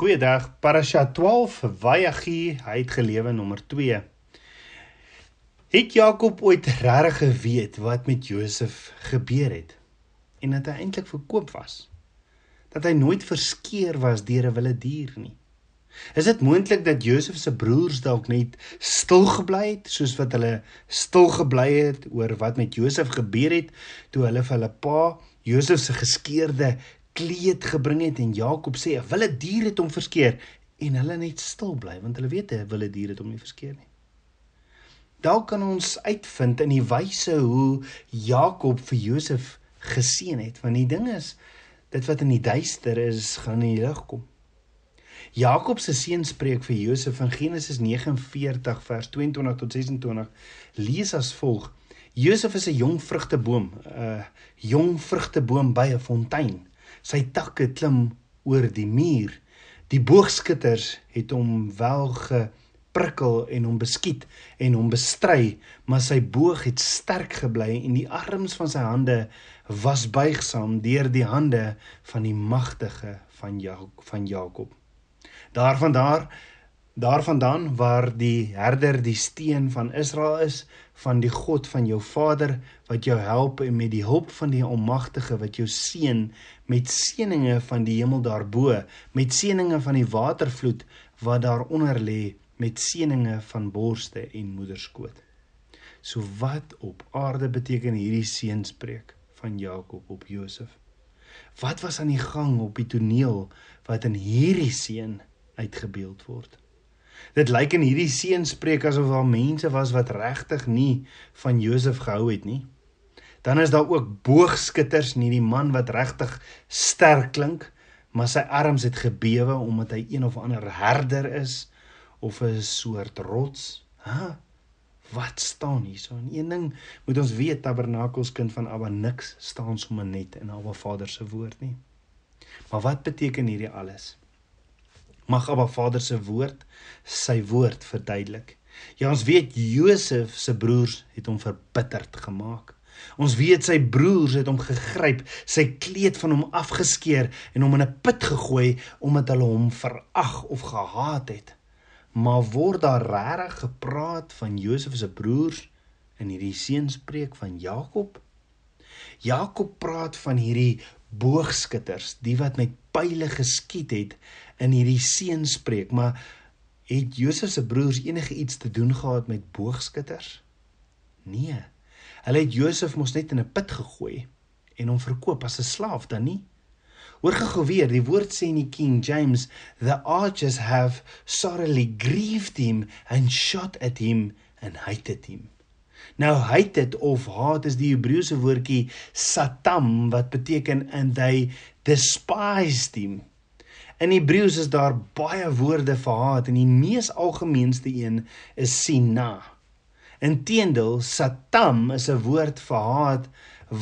Goeiedag. Parasha 12 Vayagi, hy het gelewe nommer 2. Het Jakob ooit regtig geweet wat met Josef gebeur het en dat hy eintlik verkoop was? Dat hy nooit verskeer was deur 'n wilde dier nie. Is dit moontlik dat Josef se broers dalk net stil gebly het soos wat hulle stil gebly het oor wat met Josef gebeur het toe hulle vir hulle pa Josef se geskeurde kleed gebring het en Jakob sê 'n wilde dier het hom verskeer en hulle net stil bly want hulle weet 'n wilde dier het hom nie verskeer nie. Dalk kan ons uitvind in die wyse hoe Jakob vir Josef geseën het want die ding is dit wat in die duister is gaan in die lig kom. Jakob se seun spreek vir Josef in Genesis 49 vers 22 tot 26 lees as volg: Josef is 'n jong vrugteboom, 'n jong vrugteboom by 'n fontein. Sy takke klim oor die muur. Die boogskutters het hom wel geprikkel en hom beskiet en hom bestry, maar sy boog het sterk gebly en die arms van sy hande was buigsaam deur die hande van die magtige van Jakob van Jakob. Daarvan daar daarvandaan waar die herder die steen van Israel is, van die God van jou vader wat jou help en met die hulp van die Almagtige wat jou seën met seëninge van die hemel daarbo, met seëninge van die watervloed wat daaronder lê, met seëninge van borste en moederskoot. So wat op aarde beteken hierdie seënspreek van Jakob op Josef? Wat was aan die gang op die toneel wat in hierdie seën uitgebeeld word? Dit lyk in hierdie seënspreek asof daar mense was wat regtig nie van Josef gehou het nie. Dan is daar ook boogskutters, nie die man wat regtig sterk klink, maar sy arms het gebewe omdat hy een of ander herder is of 'n soort rots. Hæ? Wat staan hier so? En een ding moet ons weet, Tabernakels kind van Abba niks staan sommer net in Abba Vader se woord nie. Maar wat beteken hierdie alles? Mag Abba Vader se woord sy woord verduidelik. Ja, ons weet Josef se broers het hom verbitterd gemaak. Ons weet sy broers het hom gegryp, sy kleed van hom afgeskeer en hom in 'n put gegooi omdat hulle hom verag of gehaat het. Maar word daar regtig gepraat van Josef se broers in hierdie seenspreek van Jakob? Jakob praat van hierdie boogskutters, die wat met pile geskiet het in hierdie seenspreek, maar het Josef se broers enige iets te doen gehad met boogskutters? Nee. Hulle het Josef mos net in 'n put gegooi en hom verkoop as 'n slaaf dan nie. Hoor gou weer, die woord sê in die King James, the archers have sorely grieved him and shot at him and hated him. Nou hated of haat is die Hebreëse woordjie satam wat beteken and they despised him. In Hebreëus is daar baie woorde vir haat en die mees algemeenste een is sina. Inteendeel, satam is 'n woord vir haat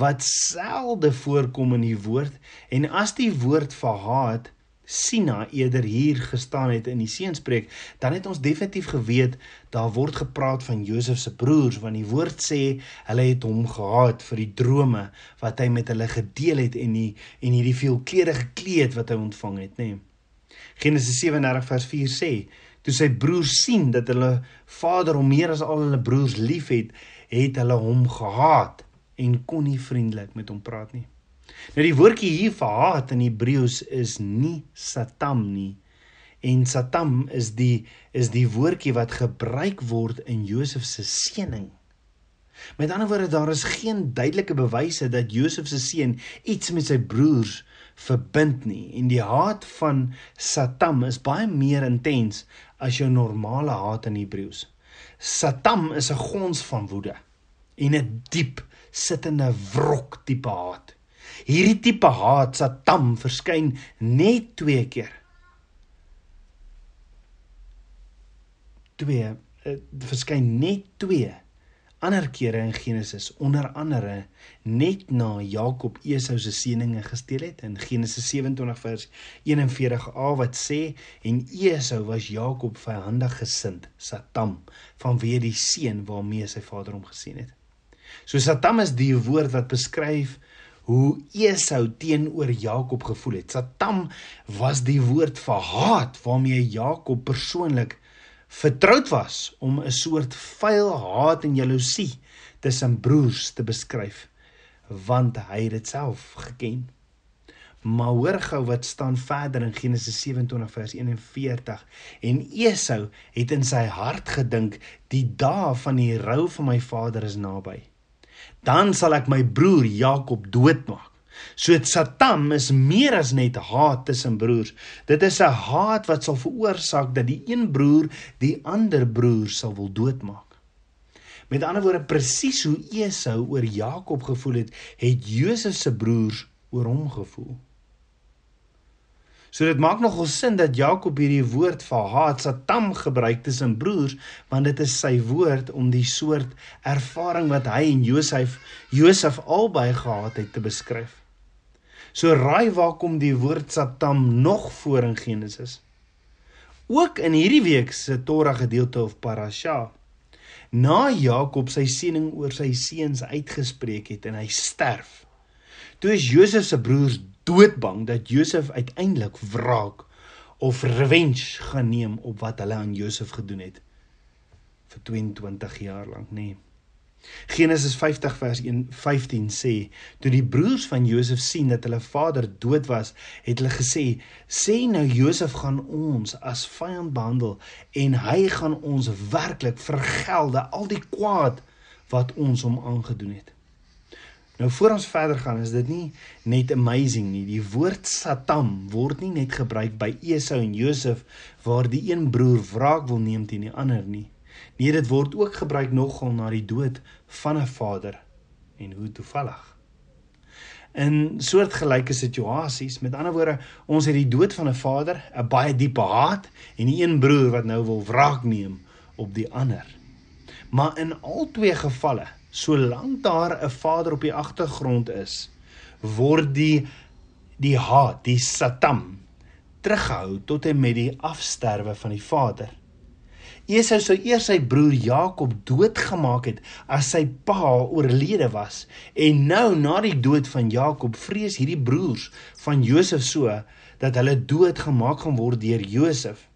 wat selde voorkom in die woord en as die woord vir haat sina eerder hier gestaan het in die seenspreek, dan het ons definitief geweet daar word gepraat van Josef se broers want die woord sê hulle het hom gehaat vir die drome wat hy met hulle gedeel het en die en hierdie veelkleurige kleed wat hy ontvang het, nê. Nee. Genesis 37 vers 4 sê: Toe sy broers sien dat hulle vader hom meer as al hulle broers liefhet, het hulle hom gehaat en kon nie vriendelik met hom praat nie. Nou die woordjie hier vir haat in Hebreëus is nie satam nie. En satam is die is die woordjie wat gebruik word in Josef se seëning. Met ander woorde daar is geen duidelike bewyse dat Josef se seun iets met sy broers verbind nie en die haat van Satan is baie meer intens as jou normale haat in Hebreëus. Satan is 'n gons van woede en 'n diep sittende wrok tipe haat. Hierdie tipe haat Satan verskyn net twee keer. Twee uh, verskyn net twee ander kere in Genesis onder andere net na Jakob Esau se seëninge gesteel het in Genesis 27 vers 41a wat sê en Esau was Jakob vyandig gesind Satan vanweë die seën waarmee sy vader hom gesien het. So Satan is die woord wat beskryf hoe Esau teenoor Jakob gevoel het. Satam was die woord vir haat waarmee Jakob persoonlik vertroud was om 'n soort vuil haat en jaloesie tussen broers te beskryf want hy het dit self geken. Maar hoor gou wat staan verder in Genesis 27 vers 41 en Esau het in sy hart gedink die dae van die rou van my vader is naby dan sal ek my broer Jakob doodmaak. So Satan is meer as net haat tussen broers. Dit is 'n haat wat sal veroorsaak dat die een broer die ander broer sal wil doodmaak. Met ander woorde presies hoe Esau oor Jakob gevoel het, het Josef se broers oor hom gevoel. So dit maak nogal sin dat Jakob hierdie woord vir haat satam gebruik tussen broers, want dit is sy woord om die soort ervaring wat hy en Josef Josef albei gehad het te beskryf. So raai waar kom die woord satam nog voor in Genesis? Ook in hierdie week se Torah gedeelte of parasha. Na Jakob sy seëning oor sy seuns uitgespreek het en hy sterf. Toe is Josef se broers doodbang dat Josef uiteindelik wraak of revenge gaan neem op wat hulle aan Josef gedoen het vir 22 jaar lank, nê. Nee. Genesis 50 vers 1:15 sê: Toe die broers van Josef sien dat hulle vader dood was, het hulle gesê: "Sê nou Josef gaan ons as vyand behandel en hy gaan ons werklik vergelde al die kwaad wat ons hom aangedoen het." Nou voor ons verder gaan, is dit nie net amazing nie. Die woord Satam word nie net gebruik by Esau en Josef waar die een broer wraak wil neem teen die ander nie. Nee, dit word ook gebruik nogal na die dood van 'n vader en hoe toevallig. In soortgelyke situasies, met ander woorde, ons het die dood van 'n vader, 'n baie diepe haat en die een broer wat nou wil wraak neem op die ander. Maar in al twee gevalle solank daar 'n vader op die agtergrond is, word die die haat, die satam teruggehou tot en met die afsterwe van die vader. Esau sou eers sy broer Jakob doodgemaak het as sy pa oorlede was en nou na die dood van Jakob vrees hierdie broers van Josef so dat hulle doodgemaak gaan word deur Josef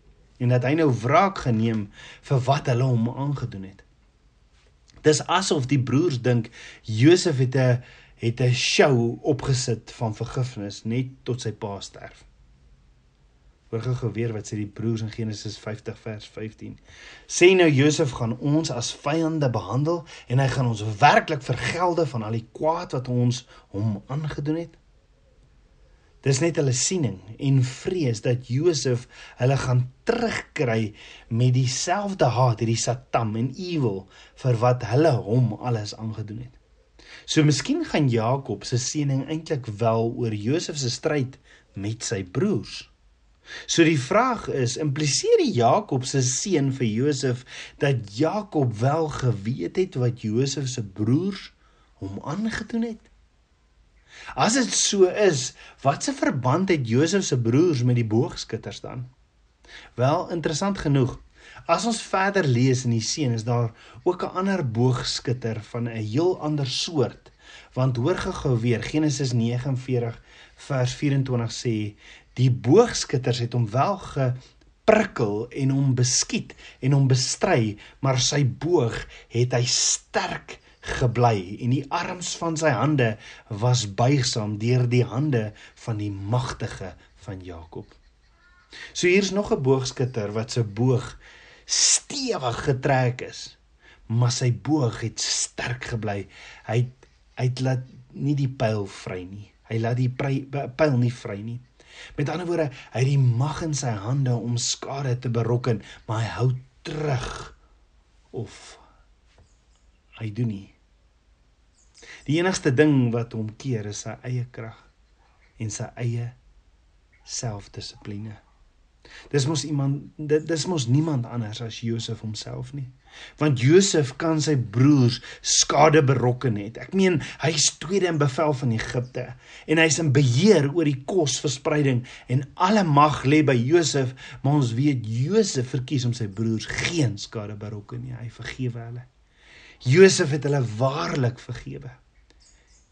en dat hy nou wraak geneem vir wat hulle hom aangedoen het. Dis asof die broers dink Josef het 'n het 'n show opgesit van vergifnis net tot sy pa sterf. Hoor gou weer wat sê die broers in Genesis 50 vers 15. Sê nou Josef gaan ons as vyande behandel en hy gaan ons werklik vergelde van al die kwaad wat ons hom aangedoen het. Dis net hulle siening en vrees dat Josef hulle gaan terugkry met dieselfde haat, hierdie Satan en evil vir wat hulle hom alles aangedoen het. So miskien gaan Jakob se siening eintlik wel oor Josef se stryd met sy broers. So die vraag is, impliseer die Jakob se seun vir Josef dat Jakob wel geweet het wat Josef se broers hom aangedoen het? As dit so is, wat se verband het Josef se broers met die boogskutters dan? Wel, interessant genoeg, as ons verder lees in die seën is daar ook 'n ander boogskutter van 'n heel ander soort. Want hoor gou weer Genesis 49 vers 24 sê die boogskutters het hom wel geprikkel en hom beskiet en hom bestry, maar sy boog het hy sterk gebly en die arms van sy hande was buigsaam deur die hande van die magtige van Jakob. So hier's nog 'n boogskutter wat se boog stewig getrek is, maar sy boog het sterk gebly. Hy hy laat nie die pyl vry nie. Hy laat die pyl nie vry nie. Met ander woorde, hy het die mag in sy hande om skade te berokken, maar hy hou terug of hy doen nie. Die enigste ding wat hom keer is sy eie krag en sy eie selfdissipline. Dis mos iemand dit dis mos niemand anders as Josef homself nie. Want Josef kan sy broers skade berokken het. Ek meen, hy's tweede in bevel van Egipte en hy's in beheer oor die kosverspreiding en alle mag lê by Josef, maar ons weet Josef verkies om sy broers geen skade berokken nie. Hy vergewe hulle. Josef het hulle waarlik vergewe.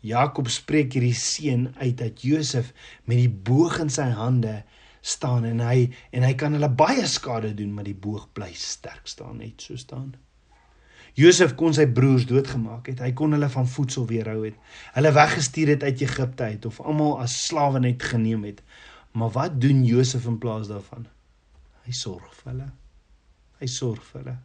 Jakob spreek hierdie seën uit dat Josef met die boog in sy hande staan en hy en hy kan hulle baie skade doen maar die boog bly sterk staan net so staan. Josef kon sy broers doodgemaak het. Hy kon hulle van voedsel weerhou het. Hulle weggestuur het uit Egipte uit of almal as slawe net geneem het. Maar wat doen Josef in plaas daarvan? Hy sorg vir hulle. Hy sorg vir hulle.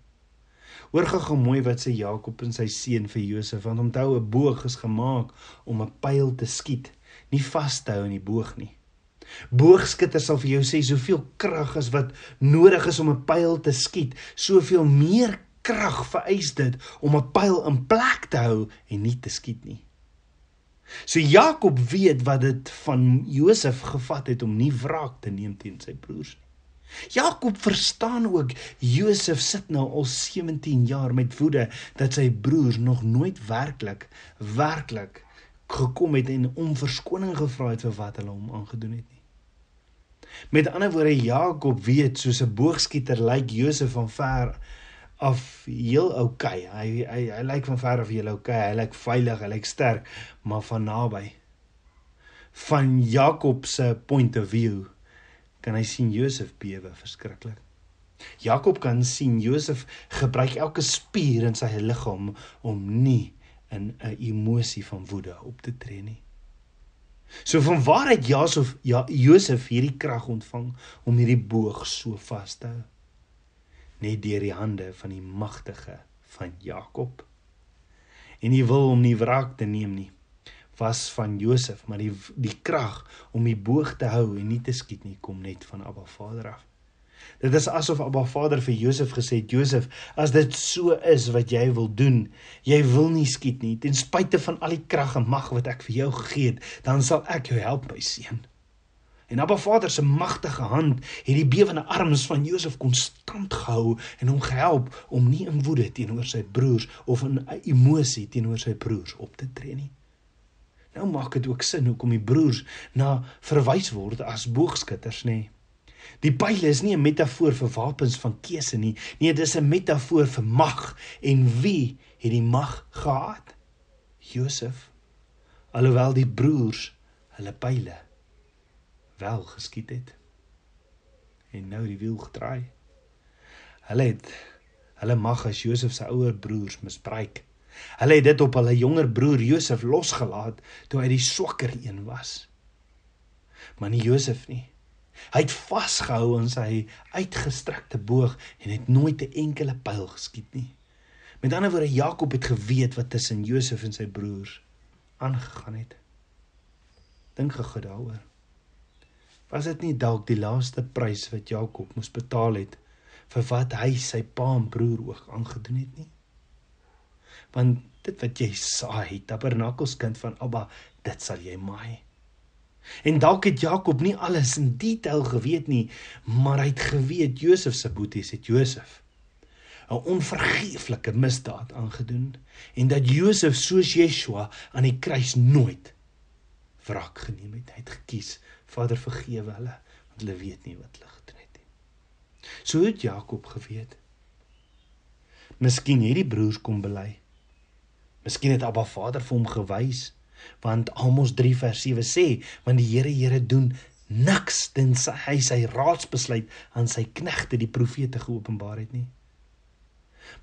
Hoor gou mooi wat sê Jakob en sy seun vir Josef want onthou 'n boog is gemaak om 'n pyl te skiet, nie vas te hou in die boog nie. Boogskutter sal vir jou sê soveel krag as wat nodig is om 'n pyl te skiet, soveel meer krag vereis dit om 'n pyl in plek te hou en nie te skiet nie. So Jakob weet wat dit van Josef gevat het om nie wraak te neem teen sy broers nie. Jakob verstaan ook Josef sit nou al 17 jaar met woede dat sy broers nog nooit werklik werklik gekom het en om verskoning gevra het vir wat hulle hom aangedoen het nie. Met ander woorde Jakob weet soos 'n boogskieter lyk Josef van ver af heel. Okay. Hy hy hy lyk van ver heel oukei. Okay. Hy lyk veilig, hy lyk sterk, maar van naby van Jakob se point of view kan hy sien Josef bewe verskriklik. Jakob kan sien Josef gebruik elke spier in sy liggaam om nie in 'n emosie van woede op te tree nie. So van waar het Josef ja Josef hierdie krag ontvang om hierdie boog so vas te hou? Net deur die hande van die magtige van Jakob. En hy wil hom nie wraak te neem nie was van Josef, maar die die krag om die boog te hou en nie te skiet nie kom net van Abba Vader af. Dit is asof Abba Vader vir Josef gesê het: "Josef, as dit so is wat jy wil doen, jy wil nie skiet nie, ten spyte van al die krag en mag wat ek vir jou gegee het, dan sal ek jou help, my seun." En Abba Vader se magtige hand het die bewende arms van Josef konstant gehou en hom gehelp om nie in woede teenoor sy broers of in emosie teenoor sy broers op te tree nie. Nou maak dit ook sin hoekom die broers na verwys word as boogskutters, nê? Nee. Die pile is nie 'n metafoor vir wapens van keuse nie. Nee, dit is 'n metafoor vir mag. En wie het die mag gehad? Josef. Alhoewel die broers hulle pile wel geskiet het. En nou die wiel gedraai. Hulle het hulle mag as Josef se ouer broers misbruik. Hulle het dit op hulle jonger broer Josef losgelaat toe hy die swakker een was. Maar nie Josef nie. Hy het vasgehou aan sy uitgestrekte boog en het nooit 'n enkele pyl geskiet nie. Met ander woorde Jakob het geweet wat tussen Josef en sy broers aangegaan het. Dink gou daaroor. Was dit nie dalk die laaste prys wat Jakob moes betaal het vir wat hy sy pa en broer ook aangedoen het nie? Want dit wat jy saai, tabernakelskind van Abba, dit sal jy maai. En dalk het Jakob nie alles in detail geweet nie, maar hy het geweet Josef se boeties het Josef 'n onvergeeflike misdaad aangedoen en dat Josef soos Yeshua aan die kruis nooit wraak geneem het. Hy het gekies, Vader vergewe hulle, want hulle weet nie wat hulle gedoen het nie. So het Jakob geweet. Miskien het die broers kom bely. Miskien het Abba Vader vir hom gewys want Amos 3 vers 7 sê want die Here Here doen niks tensy hy sy raadsbesluit aan sy knegte die profete geopenbaar het nie.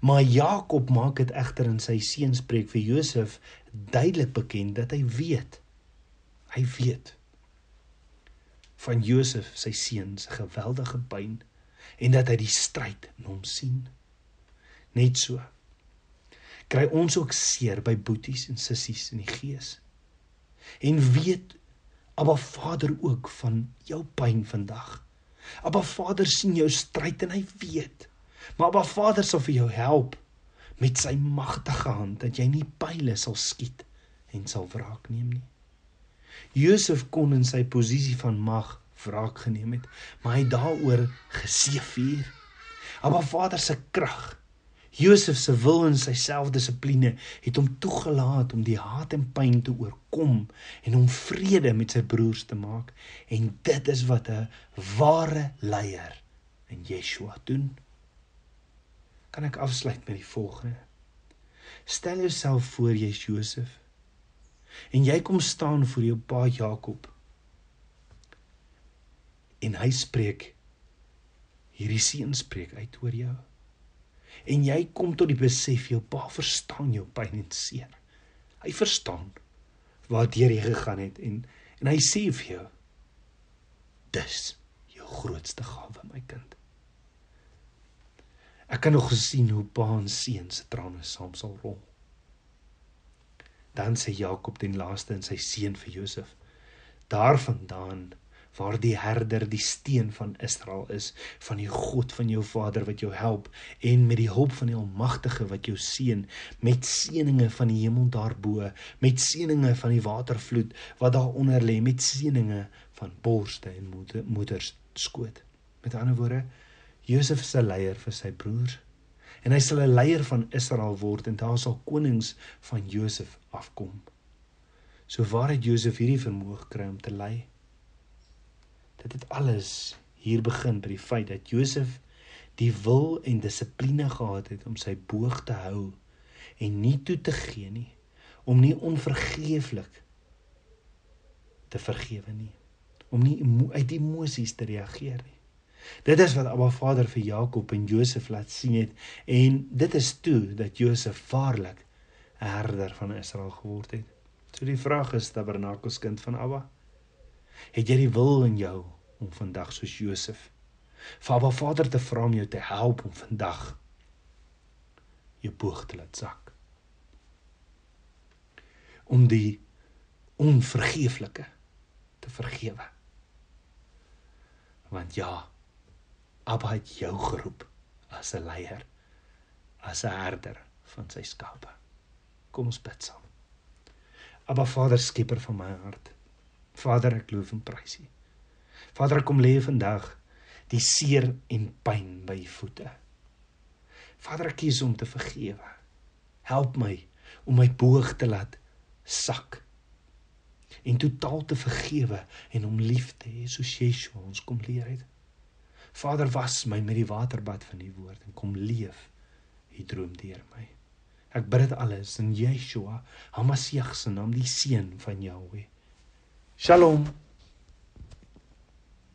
Maar Jakob maak dit egter in sy seenspreek vir Josef duidelik bekend dat hy weet. Hy weet van Josef sy seun se geweldige pyn en dat hy die stryd in hom sien. Net so kry ons ook seer by boeties en sissies in die gees. En weet Abba Vader ook van jou pyn vandag. Abba Vader sien jou stryd en hy weet. Maar Abba Vader sal vir jou help met sy magtige hand dat jy nie pile sal skiet en sal wraak neem nie. Josef kon in sy posisie van mag wraak geneem het, maar hy daaroor geseëvier. Abba Vader se krag Josef se wil en sy selfdissipline het hom toegelaat om die haat en pyn te oorkom en om vrede met sy broers te maak en dit is wat 'n ware leier in Yeshua doen. Kan ek afsluit met die volgende? Stel jouself voor jy's Josef. En jy kom staan voor jou pa Jakob. En hy spreek hierdie seën spreek uit oor jou. En jy kom tot die besef jou pa verstaan jou pyn en seer. Hy verstaan waar jy gegaan het en en hy sê vir jou dis jou grootste gawe my kind. Ek kan nog gesien hoe pa en seun se trane saam sal rol. Dan sê Jakob ten laaste in sy seun vir Josef: Daarvandaan waar die herder die steen van Israel is, van die God van jou vader wat jou help en met die hulp van die Almagtige wat jou seën met seëninge van die hemel daarbo, met seëninge van die watervloed wat daaronder lê, met seëninge van borste en moeders skoot. Met ander woorde, Josef is 'n leier vir sy broers en hy sal 'n leier van Israel word en daar sal konings van Josef afkom. So waar het Josef hierdie vermoë gekry om te lei? Dit het alles hier begin by die feit dat Josef die wil en dissipline gehad het om sy boog te hou en nie toe te gee nie om nie onvergeeflik te vergewe nie om nie uit emosies te reageer nie Dit is wat Abba Vader vir Jakob en Josef laat sien het en dit is toe dat Josef waarlik 'n herder van Israel geword het. So die vraag is Tabernakels kind van Abba, het jy die wil in jou om vandag soos Josef vir Abba Vader te vra om jou te help om vandag jou boog te laat sak? Om die onvergeeflike te vergewe. Want ja, Abba het jou geroep as 'n leier, as 'n herder van sy skape. Kom ons bid saam. Abba Vader, skieper van my hart. Vader, ek loof en prys U. Vader, ek kom lê vandag die seer en pyn by U voete. Vader, ek kies om te vergewe. Help my om my boog te laat sak en totaal te vergewe en om lief te hê soos Yeshua ons kom leer het. Vader was my met die waterbad van die woord en kom leef u droom deur my. Ek bid dit alles in Yeshua, Hamasieg se naam, die seun van Jahweh. שלום.